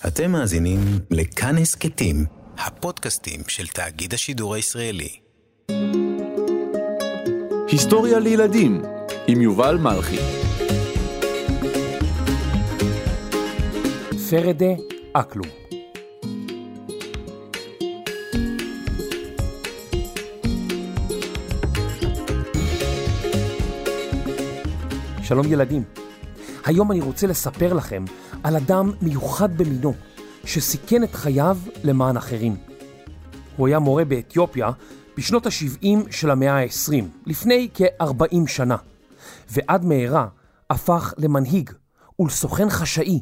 אתם מאזינים לכאן הסכתים, הפודקאסטים של תאגיד השידור הישראלי. היסטוריה לילדים עם יובל מלכי. פרדה אקלום. שלום ילדים. היום אני רוצה לספר לכם על אדם מיוחד במינו, שסיכן את חייו למען אחרים. הוא היה מורה באתיופיה בשנות ה-70 של המאה ה-20, לפני כ-40 שנה, ועד מהרה הפך למנהיג ולסוכן חשאי,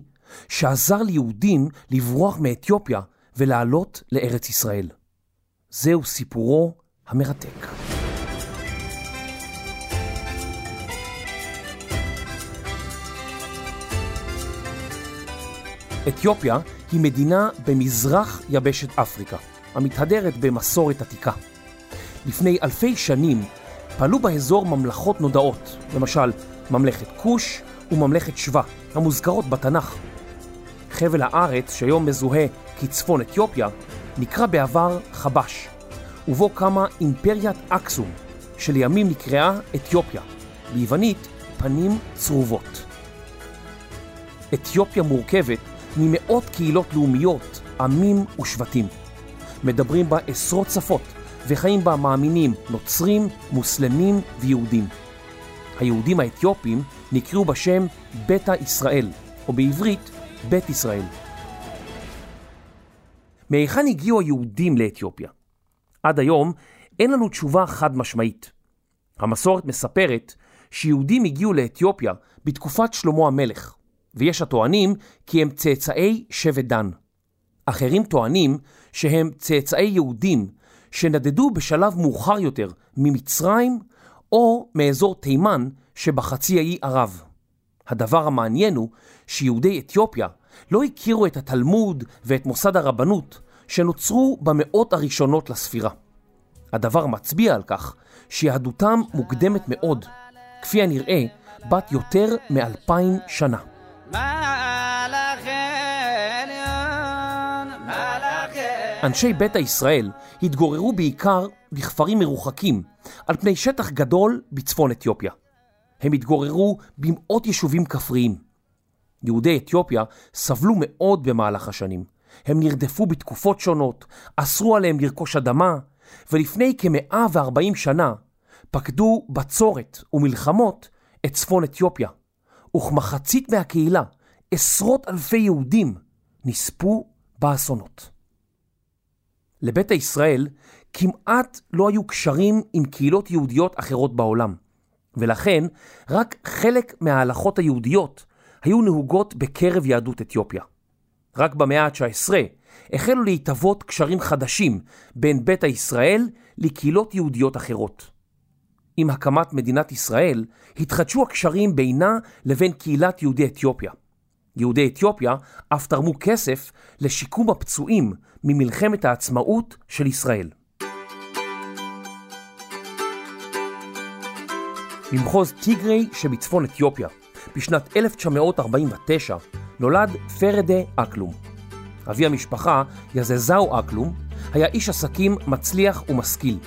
שעזר ליהודים לברוח מאתיופיה ולעלות לארץ ישראל. זהו סיפורו המרתק. אתיופיה היא מדינה במזרח יבשת אפריקה, המתהדרת במסורת עתיקה. לפני אלפי שנים פעלו באזור ממלכות נודעות, למשל ממלכת כוש וממלכת שבא, המוזכרות בתנ"ך. חבל הארץ, שהיום מזוהה כצפון אתיופיה, נקרא בעבר חבש, ובו קמה אימפריית אקסום, שלימים נקראה אתיופיה, ביוונית פנים צרובות. אתיופיה מורכבת ממאות קהילות לאומיות, עמים ושבטים. מדברים בה עשרות שפות, וחיים בה מאמינים נוצרים, מוסלמים ויהודים. היהודים האתיופים נקראו בשם ביתא ישראל, או בעברית בית ישראל. מהיכן הגיעו היהודים לאתיופיה? עד היום אין לנו תשובה חד משמעית. המסורת מספרת שיהודים הגיעו לאתיופיה בתקופת שלמה המלך, ויש הטוענים כי הם צאצאי שבט דן. אחרים טוענים שהם צאצאי יהודים שנדדו בשלב מאוחר יותר ממצרים או מאזור תימן שבחצי האי ערב. הדבר המעניין הוא שיהודי אתיופיה לא הכירו את התלמוד ואת מוסד הרבנות שנוצרו במאות הראשונות לספירה. הדבר מצביע על כך שיהדותם מוקדמת מאוד, כפי הנראה בת יותר מאלפיים שנה. אנשי ביתא ישראל התגוררו בעיקר בכפרים מרוחקים על פני שטח גדול בצפון אתיופיה. הם התגוררו במאות יישובים כפריים. יהודי אתיופיה סבלו מאוד במהלך השנים. הם נרדפו בתקופות שונות, אסרו עליהם לרכוש אדמה, ולפני כ-140 שנה פקדו בצורת ומלחמות את צפון אתיופיה. וכמחצית מהקהילה, עשרות אלפי יהודים, נספו באסונות. לביתא ישראל כמעט לא היו קשרים עם קהילות יהודיות אחרות בעולם, ולכן רק חלק מההלכות היהודיות היו נהוגות בקרב יהדות אתיופיה. רק במאה ה-19 החלו להתהוות קשרים חדשים בין ביתא ישראל לקהילות יהודיות אחרות. עם הקמת מדינת ישראל, התחדשו הקשרים בינה לבין קהילת יהודי אתיופיה. יהודי אתיופיה אף תרמו כסף לשיקום הפצועים ממלחמת העצמאות של ישראל. במחוז טיגרי שבצפון אתיופיה, בשנת 1949, נולד פרדה אקלום. אבי המשפחה, יזזאו אקלום, היה איש עסקים מצליח ומשכיל.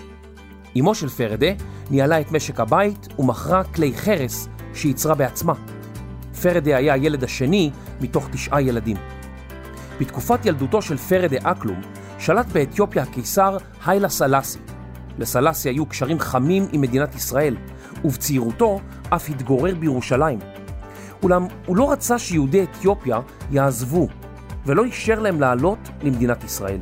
אמו של פרדה ניהלה את משק הבית ומכרה כלי חרס שייצרה בעצמה. פרדה היה הילד השני מתוך תשעה ילדים. בתקופת ילדותו של פרדה אקלום שלט באתיופיה הקיסר היילה סלאסי. לסלאסי היו קשרים חמים עם מדינת ישראל, ובצעירותו אף התגורר בירושלים. אולם הוא לא רצה שיהודי אתיופיה יעזבו, ולא אישר להם לעלות למדינת ישראל.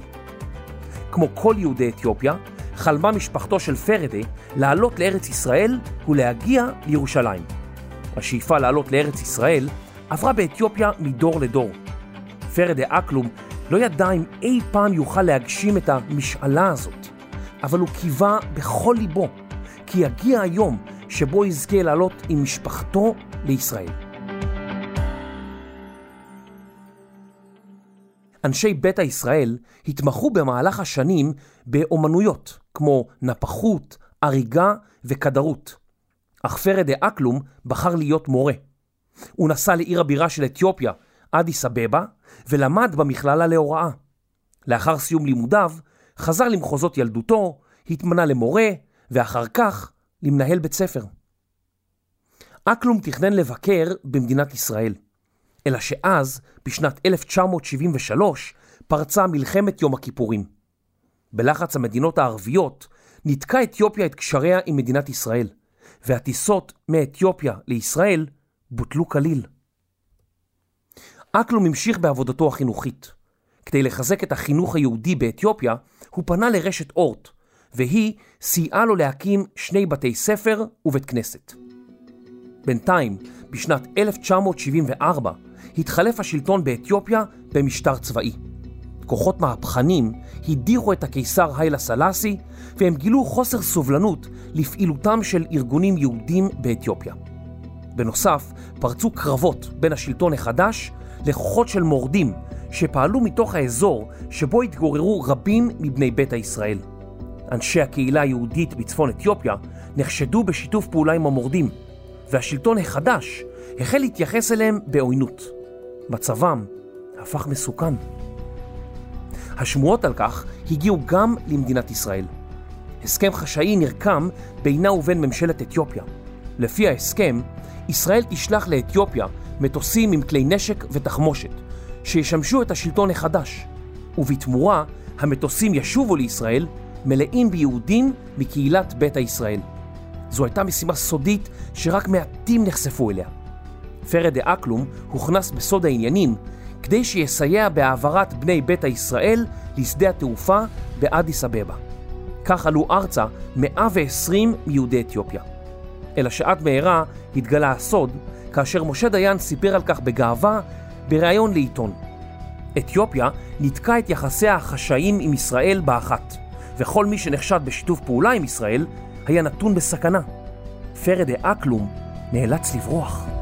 כמו כל יהודי אתיופיה, חלמה משפחתו של פרדה לעלות לארץ ישראל ולהגיע לירושלים. השאיפה לעלות לארץ ישראל עברה באתיופיה מדור לדור. פרדה אקלום לא ידע אם אי פעם יוכל להגשים את המשאלה הזאת, אבל הוא קיווה בכל ליבו כי יגיע היום שבו יזכה לעלות עם משפחתו לישראל. אנשי ביתא ישראל התמחו במהלך השנים באומנויות כמו נפחות, הריגה וכדרות. אך פרדה אקלום בחר להיות מורה. הוא נסע לעיר הבירה של אתיופיה, אדיס אבבה, ולמד במכללה להוראה. לאחר סיום לימודיו, חזר למחוזות ילדותו, התמנה למורה, ואחר כך למנהל בית ספר. אקלום תכנן לבקר במדינת ישראל, אלא שאז, בשנת 1973, פרצה מלחמת יום הכיפורים. בלחץ המדינות הערביות, ניתקה אתיופיה את קשריה עם מדינת ישראל, והטיסות מאתיופיה לישראל בוטלו כליל. אקלום המשיך בעבודתו החינוכית. כדי לחזק את החינוך היהודי באתיופיה, הוא פנה לרשת אורט, והיא סייעה לו להקים שני בתי ספר ובית כנסת. בינתיים, בשנת 1974, התחלף השלטון באתיופיה במשטר צבאי. כוחות מהפכנים הדיחו את הקיסר היילה סלאסי והם גילו חוסר סובלנות לפעילותם של ארגונים יהודים באתיופיה. בנוסף, פרצו קרבות בין השלטון החדש לכוחות של מורדים שפעלו מתוך האזור שבו התגוררו רבים מבני בית הישראל. אנשי הקהילה היהודית בצפון אתיופיה נחשדו בשיתוף פעולה עם המורדים, והשלטון החדש החל להתייחס אליהם בעוינות. מצבם הפך מסוכן. השמועות על כך הגיעו גם למדינת ישראל. הסכם חשאי נרקם בינה ובין ממשלת אתיופיה. לפי ההסכם, ישראל תשלח לאתיופיה מטוסים עם כלי נשק ותחמושת, שישמשו את השלטון החדש, ובתמורה המטוסים ישובו לישראל מלאים ביהודים מקהילת ביתא ישראל. זו הייתה משימה סודית שרק מעטים נחשפו אליה. פרד אקלום הוכנס בסוד העניינים כדי שיסייע בהעברת בני ביתא ישראל לשדה התעופה באדיס אבבה. כך עלו ארצה 120 מיהודי אתיופיה. אלא שעד מהרה התגלה הסוד כאשר משה דיין סיפר על כך בגאווה בריאיון לעיתון. אתיופיה ניתקה את יחסיה החשאיים עם ישראל באחת, וכל מי שנחשד בשיתוף פעולה עם ישראל היה נתון בסכנה. פרדה אקלום נאלץ לברוח.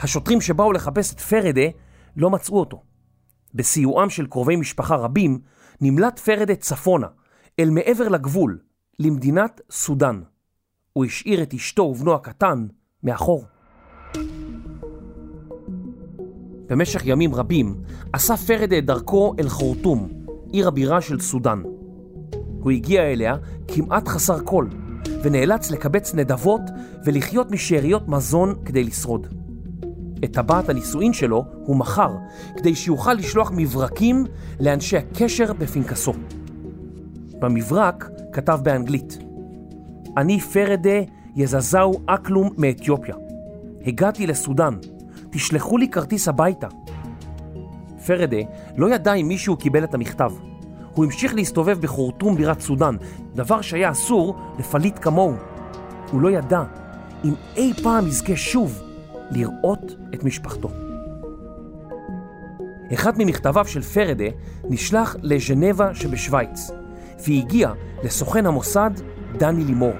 השוטרים שבאו לחפש את פרדה לא מצאו אותו. בסיועם של קרובי משפחה רבים, נמלט פרדה צפונה, אל מעבר לגבול, למדינת סודאן. הוא השאיר את אשתו ובנו הקטן מאחור. במשך ימים רבים עשה פרדה את דרכו אל חורטום, עיר הבירה של סודאן. הוא הגיע אליה כמעט חסר כל, ונאלץ לקבץ נדבות ולחיות משאריות מזון כדי לשרוד. את טבעת הנישואין שלו הוא מכר, כדי שיוכל לשלוח מברקים לאנשי הקשר בפנקסו. במברק כתב באנגלית: אני פרדה יזזאו אקלום מאתיופיה. הגעתי לסודאן, תשלחו לי כרטיס הביתה. פרדה לא ידע אם מישהו קיבל את המכתב. הוא המשיך להסתובב בחורטום בירת סודאן, דבר שהיה אסור לפליט כמוהו. הוא לא ידע אם אי פעם יזכה שוב לראות את משפחתו. אחד ממכתביו של פרדה נשלח לז'נבה שבשוויץ, והגיע לסוכן המוסד דני לימור.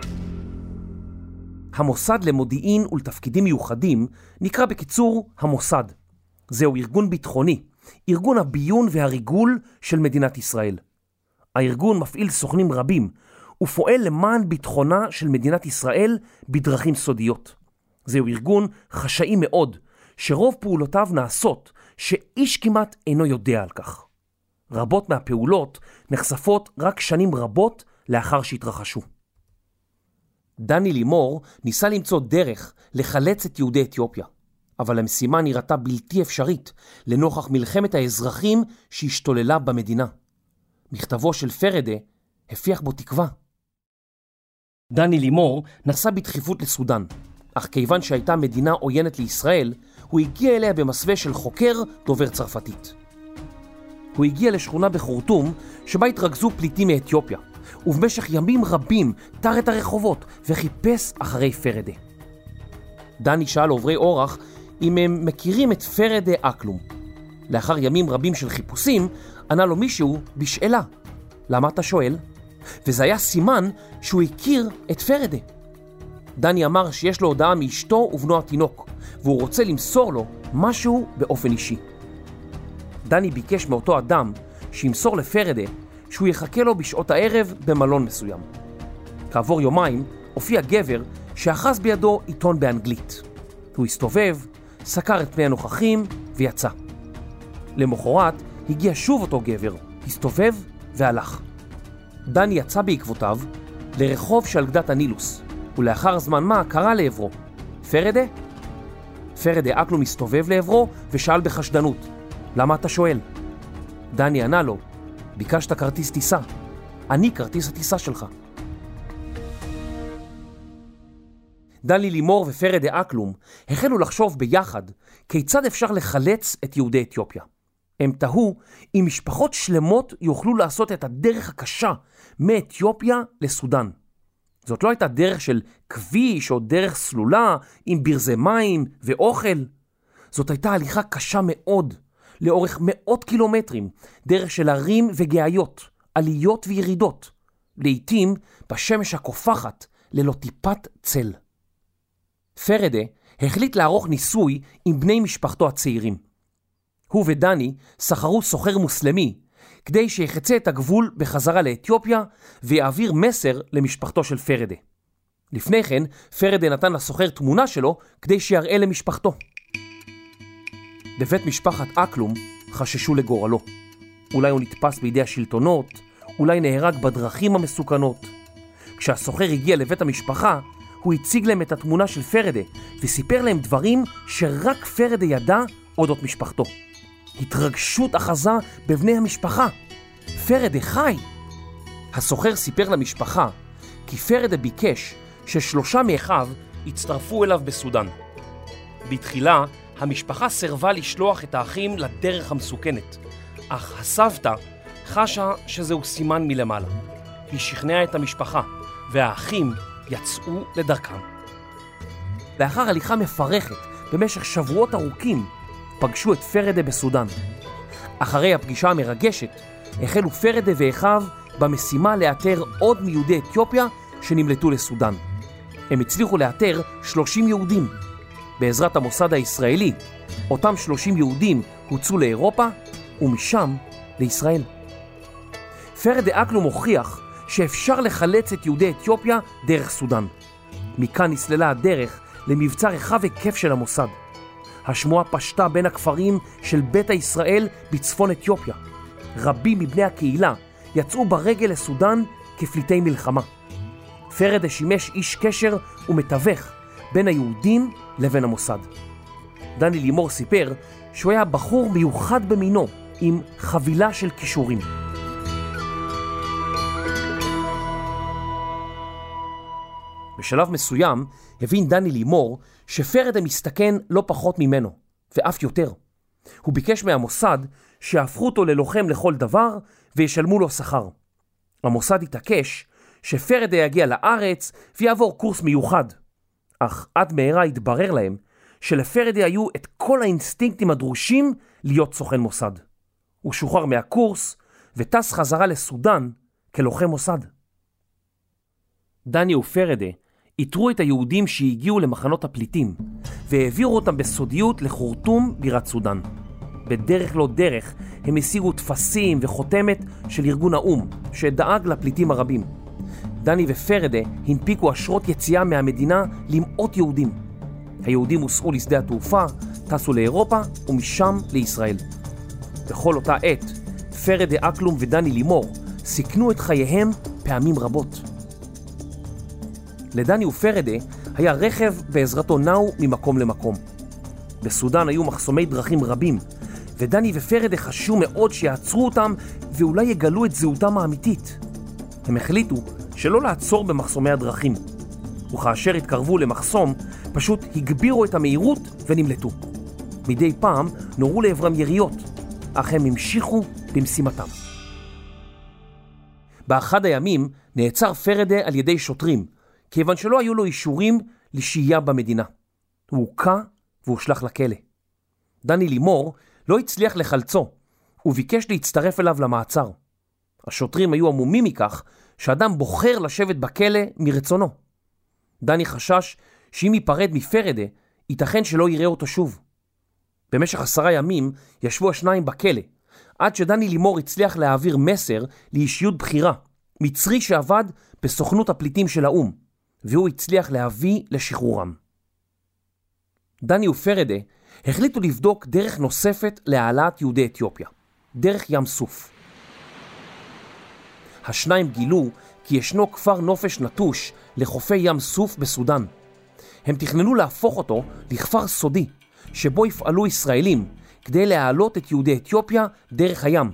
המוסד למודיעין ולתפקידים מיוחדים נקרא בקיצור המוסד. זהו ארגון ביטחוני, ארגון הביון והריגול של מדינת ישראל. הארגון מפעיל סוכנים רבים ופועל למען ביטחונה של מדינת ישראל בדרכים סודיות. זהו ארגון חשאי מאוד, שרוב פעולותיו נעשות שאיש כמעט אינו יודע על כך. רבות מהפעולות נחשפות רק שנים רבות לאחר שהתרחשו. דני לימור ניסה למצוא דרך לחלץ את יהודי אתיופיה, אבל המשימה נראתה בלתי אפשרית לנוכח מלחמת האזרחים שהשתוללה במדינה. מכתבו של פרדה הפיח בו תקווה. דני לימור נסע בדחיפות לסודאן, אך כיוון שהייתה מדינה עוינת לישראל, הוא הגיע אליה במסווה של חוקר דובר צרפתית. הוא הגיע לשכונה בחורטום שבה התרכזו פליטים מאתיופיה, ובמשך ימים רבים תר את הרחובות וחיפש אחרי פרדה. דני שאל עוברי אורח אם הם מכירים את פרדה אקלום. לאחר ימים רבים של חיפושים, ענה לו מישהו בשאלה, למה אתה שואל? וזה היה סימן שהוא הכיר את פרדה. דני אמר שיש לו הודעה מאשתו ובנו התינוק, והוא רוצה למסור לו משהו באופן אישי. דני ביקש מאותו אדם שימסור לפרדה שהוא יחכה לו בשעות הערב במלון מסוים. כעבור יומיים הופיע גבר שאחז בידו עיתון באנגלית. הוא הסתובב, סקר את פני הנוכחים ויצא. למחרת הגיע שוב אותו גבר, הסתובב והלך. דני יצא בעקבותיו לרחוב שעל גדת הנילוס, ולאחר זמן מה קרא לעברו, פרדה? פרדה אקלום הסתובב לעברו ושאל בחשדנות, למה אתה שואל? דני ענה לו, ביקשת כרטיס טיסה, אני כרטיס הטיסה שלך. דני לימור ופרדה אקלום החלו לחשוב ביחד כיצד אפשר לחלץ את יהודי אתיופיה. הם תהו אם משפחות שלמות יוכלו לעשות את הדרך הקשה מאתיופיה לסודאן. זאת לא הייתה דרך של כביש או דרך סלולה עם ברזי מים ואוכל. זאת הייתה הליכה קשה מאוד, לאורך מאות קילומטרים, דרך של הרים וגאיות, עליות וירידות, לעתים בשמש הקופחת ללא טיפת צל. פרדה החליט לערוך ניסוי עם בני משפחתו הצעירים. הוא ודני שכרו סוחר מוסלמי כדי שיחצה את הגבול בחזרה לאתיופיה ויעביר מסר למשפחתו של פרדה. לפני כן, פרדה נתן לסוחר תמונה שלו כדי שיראה למשפחתו. בבית משפחת אקלום חששו לגורלו. אולי הוא נתפס בידי השלטונות, אולי נהרג בדרכים המסוכנות. כשהסוחר הגיע לבית המשפחה, הוא הציג להם את התמונה של פרדה וסיפר להם דברים שרק פרדה ידע אודות משפחתו. התרגשות אחזה בבני המשפחה. פרדה חי! הסוחר סיפר למשפחה כי פרדה ביקש ששלושה מאחיו יצטרפו אליו בסודאן. בתחילה, המשפחה סירבה לשלוח את האחים לדרך המסוכנת, אך הסבתא חשה שזהו סימן מלמעלה. היא שכנעה את המשפחה, והאחים יצאו לדרכם. לאחר הליכה מפרכת במשך שבועות ארוכים, פגשו את פרדה בסודאן. אחרי הפגישה המרגשת, החלו פרדה ואחיו במשימה לאתר עוד מיהודי אתיופיה שנמלטו לסודאן. הם הצליחו לאתר 30 יהודים. בעזרת המוסד הישראלי, אותם 30 יהודים הוצאו לאירופה, ומשם לישראל. פרדה אקלום הוכיח שאפשר לחלץ את יהודי אתיופיה דרך סודאן. מכאן נסללה הדרך למבצע רחב היקף של המוסד. השמועה פשטה בין הכפרים של ביתא ישראל בצפון אתיופיה. רבים מבני הקהילה יצאו ברגל לסודאן כפליטי מלחמה. פרדה שימש איש קשר ומתווך בין היהודים לבין המוסד. דני לימור סיפר שהוא היה בחור מיוחד במינו עם חבילה של כישורים. בשלב מסוים הבין דני לימור שפרדה מסתכן לא פחות ממנו, ואף יותר. הוא ביקש מהמוסד שיהפכו אותו ללוחם לכל דבר וישלמו לו שכר. המוסד התעקש שפרדה יגיע לארץ ויעבור קורס מיוחד. אך עד מהרה התברר להם שלפרדה היו את כל האינסטינקטים הדרושים להיות סוכן מוסד. הוא שוחרר מהקורס וטס חזרה לסודאן כלוחם מוסד. דני ופרדה איתרו את היהודים שהגיעו למחנות הפליטים והעבירו אותם בסודיות לחורטום בירת סודאן. בדרך לא דרך הם השיגו טפסים וחותמת של ארגון האו"ם שדאג לפליטים הרבים. דני ופרדה הנפיקו אשרות יציאה מהמדינה למאות יהודים. היהודים הוסעו לשדה התעופה, טסו לאירופה ומשם לישראל. בכל אותה עת, פרדה אקלום ודני לימור סיכנו את חייהם פעמים רבות. לדני ופרדה היה רכב בעזרתו נעו ממקום למקום. בסודאן היו מחסומי דרכים רבים, ודני ופרדה חשו מאוד שיעצרו אותם ואולי יגלו את זהותם האמיתית. הם החליטו שלא לעצור במחסומי הדרכים, וכאשר התקרבו למחסום, פשוט הגבירו את המהירות ונמלטו. מדי פעם נורו לעברם יריות, אך הם המשיכו במשימתם. באחד הימים נעצר פרדה על ידי שוטרים, כיוון שלא היו לו אישורים לשהייה במדינה. הוא הוכה והושלך לכלא. דני לימור לא הצליח לחלצו, וביקש להצטרף אליו למעצר. השוטרים היו עמומים מכך שאדם בוחר לשבת בכלא מרצונו. דני חשש שאם ייפרד מפרדה, ייתכן שלא יראה אותו שוב. במשך עשרה ימים ישבו השניים בכלא, עד שדני לימור הצליח להעביר מסר לאישיות בכירה, מצרי שעבד בסוכנות הפליטים של האו"ם, והוא הצליח להביא לשחרורם. דני ופרדה החליטו לבדוק דרך נוספת להעלאת יהודי אתיופיה, דרך ים סוף. השניים גילו כי ישנו כפר נופש נטוש לחופי ים סוף בסודאן. הם תכננו להפוך אותו לכפר סודי, שבו יפעלו ישראלים כדי להעלות את יהודי אתיופיה דרך הים,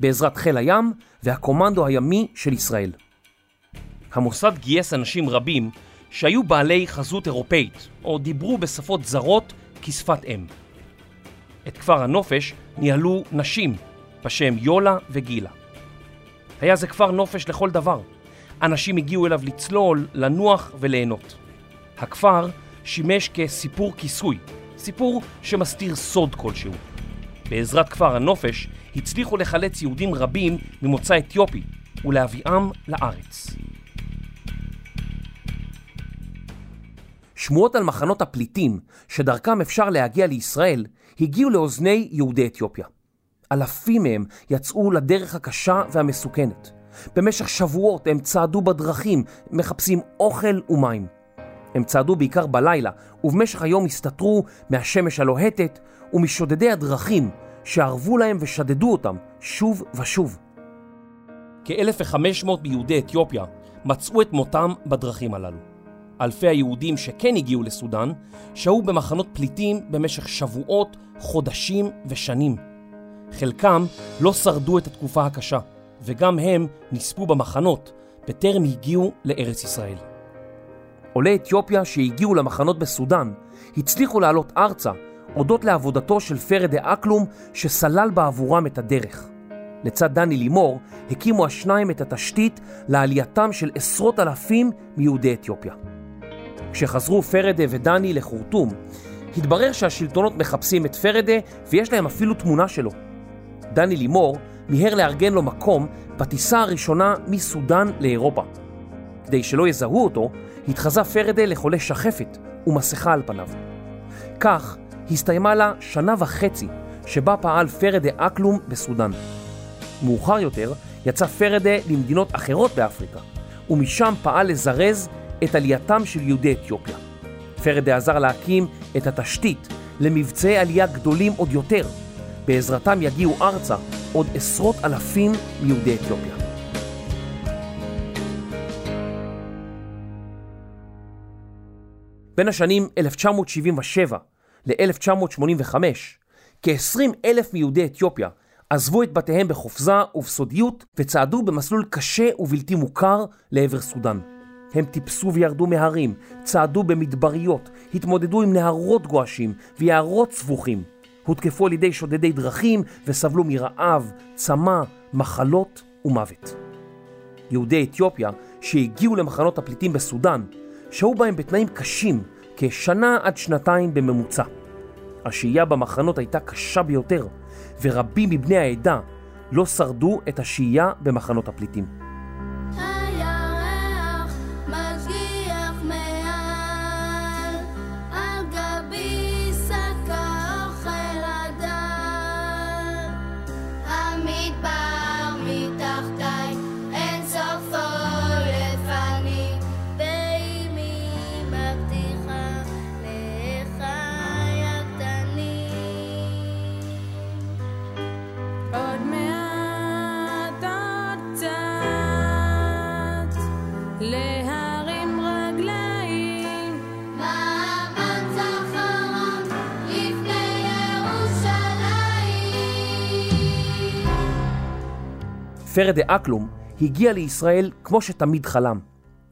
בעזרת חיל הים והקומנדו הימי של ישראל. המוסד גייס אנשים רבים שהיו בעלי חזות אירופאית, או דיברו בשפות זרות כשפת אם. את כפר הנופש ניהלו נשים בשם יולה וגילה. היה זה כפר נופש לכל דבר. אנשים הגיעו אליו לצלול, לנוח וליהנות. הכפר שימש כסיפור כיסוי, סיפור שמסתיר סוד כלשהו. בעזרת כפר הנופש הצליחו לחלץ יהודים רבים ממוצא אתיופי ולהביאם לארץ. שמועות על מחנות הפליטים שדרכם אפשר להגיע לישראל הגיעו לאוזני יהודי אתיופיה. אלפים מהם יצאו לדרך הקשה והמסוכנת. במשך שבועות הם צעדו בדרכים, מחפשים אוכל ומים. הם צעדו בעיקר בלילה, ובמשך היום הסתתרו מהשמש הלוהטת ומשודדי הדרכים שערבו להם ושדדו אותם שוב ושוב. כ-1,500 מיהודי אתיופיה מצאו את מותם בדרכים הללו. אלפי היהודים שכן הגיעו לסודאן שהו במחנות פליטים במשך שבועות, חודשים ושנים. חלקם לא שרדו את התקופה הקשה, וגם הם נספו במחנות בטרם הגיעו לארץ ישראל. עולי אתיופיה שהגיעו למחנות בסודאן הצליחו לעלות ארצה הודות לעבודתו של פרדה אקלום שסלל בעבורם את הדרך. לצד דני לימור הקימו השניים את התשתית לעלייתם של עשרות אלפים מיהודי אתיופיה. כשחזרו פרדה ודני לחורטום, התברר שהשלטונות מחפשים את פרדה ויש להם אפילו תמונה שלו. דני לימור מיהר לארגן לו מקום בטיסה הראשונה מסודאן לאירופה. כדי שלא יזהו אותו, התחזה פרדה לחולה שחפת ומסכה על פניו. כך הסתיימה לה שנה וחצי שבה פעל פרדה אקלום בסודאן. מאוחר יותר יצא פרדה למדינות אחרות באפריקה, ומשם פעל לזרז את עלייתם של יהודי אתיופיה. פרדה עזר להקים את התשתית למבצעי עלייה גדולים עוד יותר. בעזרתם יגיעו ארצה עוד עשרות אלפים מיהודי אתיופיה. בין השנים 1977 ל-1985, כ-20 אלף מיהודי אתיופיה עזבו את בתיהם בחופזה ובסודיות וצעדו במסלול קשה ובלתי מוכר לעבר סודאן. הם טיפסו וירדו מהרים, צעדו במדבריות, התמודדו עם נהרות גועשים ויערות סבוכים, הותקפו על ידי שודדי דרכים וסבלו מרעב, צמא, מחלות ומוות. יהודי אתיופיה שהגיעו למחנות הפליטים בסודאן שהו בהם בתנאים קשים כשנה עד שנתיים בממוצע. השהייה במחנות הייתה קשה ביותר, ורבים מבני העדה לא שרדו את השהייה במחנות הפליטים. פרדה אקלום הגיע לישראל כמו שתמיד חלם.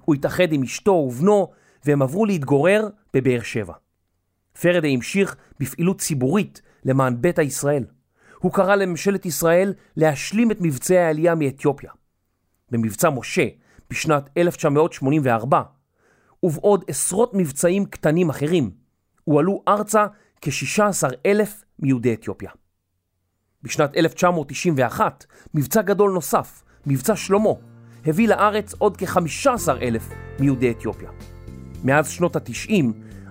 הוא התאחד עם אשתו ובנו והם עברו להתגורר בבאר שבע. פרדה המשיך בפעילות ציבורית למען ביתא ישראל. הוא קרא לממשלת ישראל להשלים את מבצעי העלייה מאתיופיה. במבצע משה בשנת 1984 ובעוד עשרות מבצעים קטנים אחרים הועלו ארצה כ-16 אלף מיהודי אתיופיה. בשנת 1991, מבצע גדול נוסף, מבצע שלמה, הביא לארץ עוד כ-15 אלף מיהודי אתיופיה. מאז שנות ה-90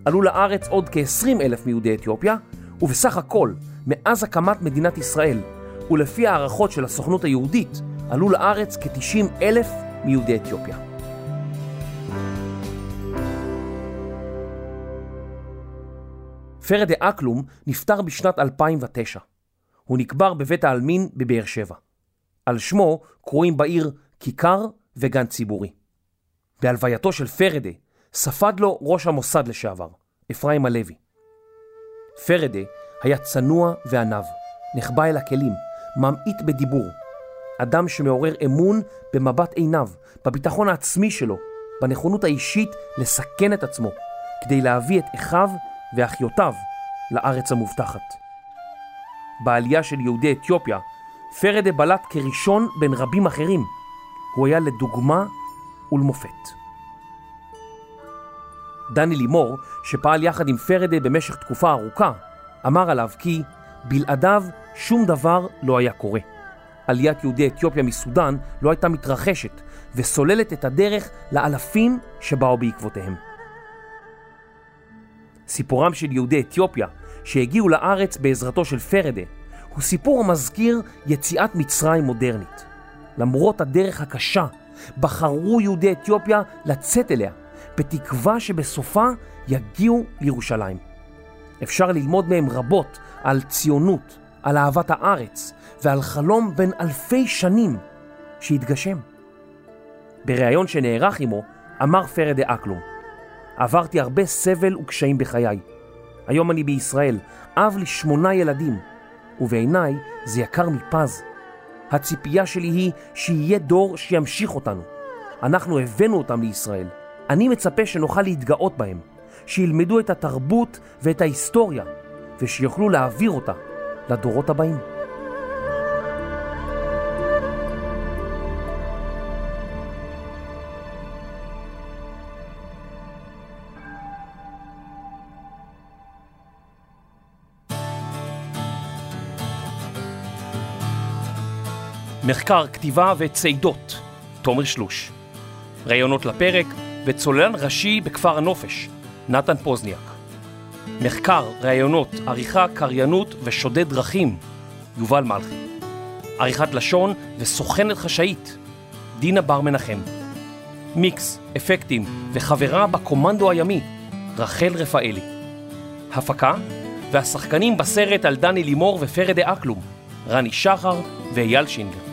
עלו לארץ עוד כ-20 אלף מיהודי אתיופיה, ובסך הכל, מאז הקמת מדינת ישראל, ולפי הערכות של הסוכנות היהודית, עלו לארץ כ-90 אלף מיהודי אתיופיה. פרדה אקלום נפטר בשנת 2009. הוא נקבר בבית העלמין בבאר שבע. על שמו קרויים בעיר כיכר וגן ציבורי. בהלווייתו של פרדה ספד לו ראש המוסד לשעבר, אפרים הלוי. פרדה היה צנוע ועניו, נחבא אל הכלים, ממעיט בדיבור. אדם שמעורר אמון במבט עיניו, בביטחון העצמי שלו, בנכונות האישית לסכן את עצמו, כדי להביא את אחיו ואחיותיו לארץ המובטחת. בעלייה של יהודי אתיופיה, פרדה בלט כראשון בין רבים אחרים. הוא היה לדוגמה ולמופת. דני לימור, שפעל יחד עם פרדה במשך תקופה ארוכה, אמר עליו כי בלעדיו שום דבר לא היה קורה. עליית יהודי אתיופיה מסודאן לא הייתה מתרחשת וסוללת את הדרך לאלפים שבאו בעקבותיהם. סיפורם של יהודי אתיופיה שהגיעו לארץ בעזרתו של פרדה הוא סיפור המזכיר יציאת מצרים מודרנית. למרות הדרך הקשה, בחרו יהודי אתיופיה לצאת אליה, בתקווה שבסופה יגיעו לירושלים. אפשר ללמוד מהם רבות על ציונות, על אהבת הארץ ועל חלום בן אלפי שנים שהתגשם. בריאיון שנערך עמו אמר פרדה אקלום עברתי הרבה סבל וקשיים בחיי. היום אני בישראל, אב לשמונה ילדים, ובעיניי זה יקר מפז. הציפייה שלי היא שיהיה דור שימשיך אותנו. אנחנו הבאנו אותם לישראל. אני מצפה שנוכל להתגאות בהם, שילמדו את התרבות ואת ההיסטוריה, ושיוכלו להעביר אותה לדורות הבאים. מחקר, כתיבה וצעידות, תומר שלוש. ראיונות לפרק וצוללן ראשי בכפר הנופש, נתן פוזניאק. מחקר, ראיונות, עריכה, קריינות ושודד דרכים, יובל מלכי. עריכת לשון וסוכנת חשאית, דינה בר מנחם. מיקס, אפקטים וחברה בקומנדו הימי, רחל רפאלי. הפקה והשחקנים בסרט על דני לימור ופרדה אקלום, רני שחר ואייל שינגר.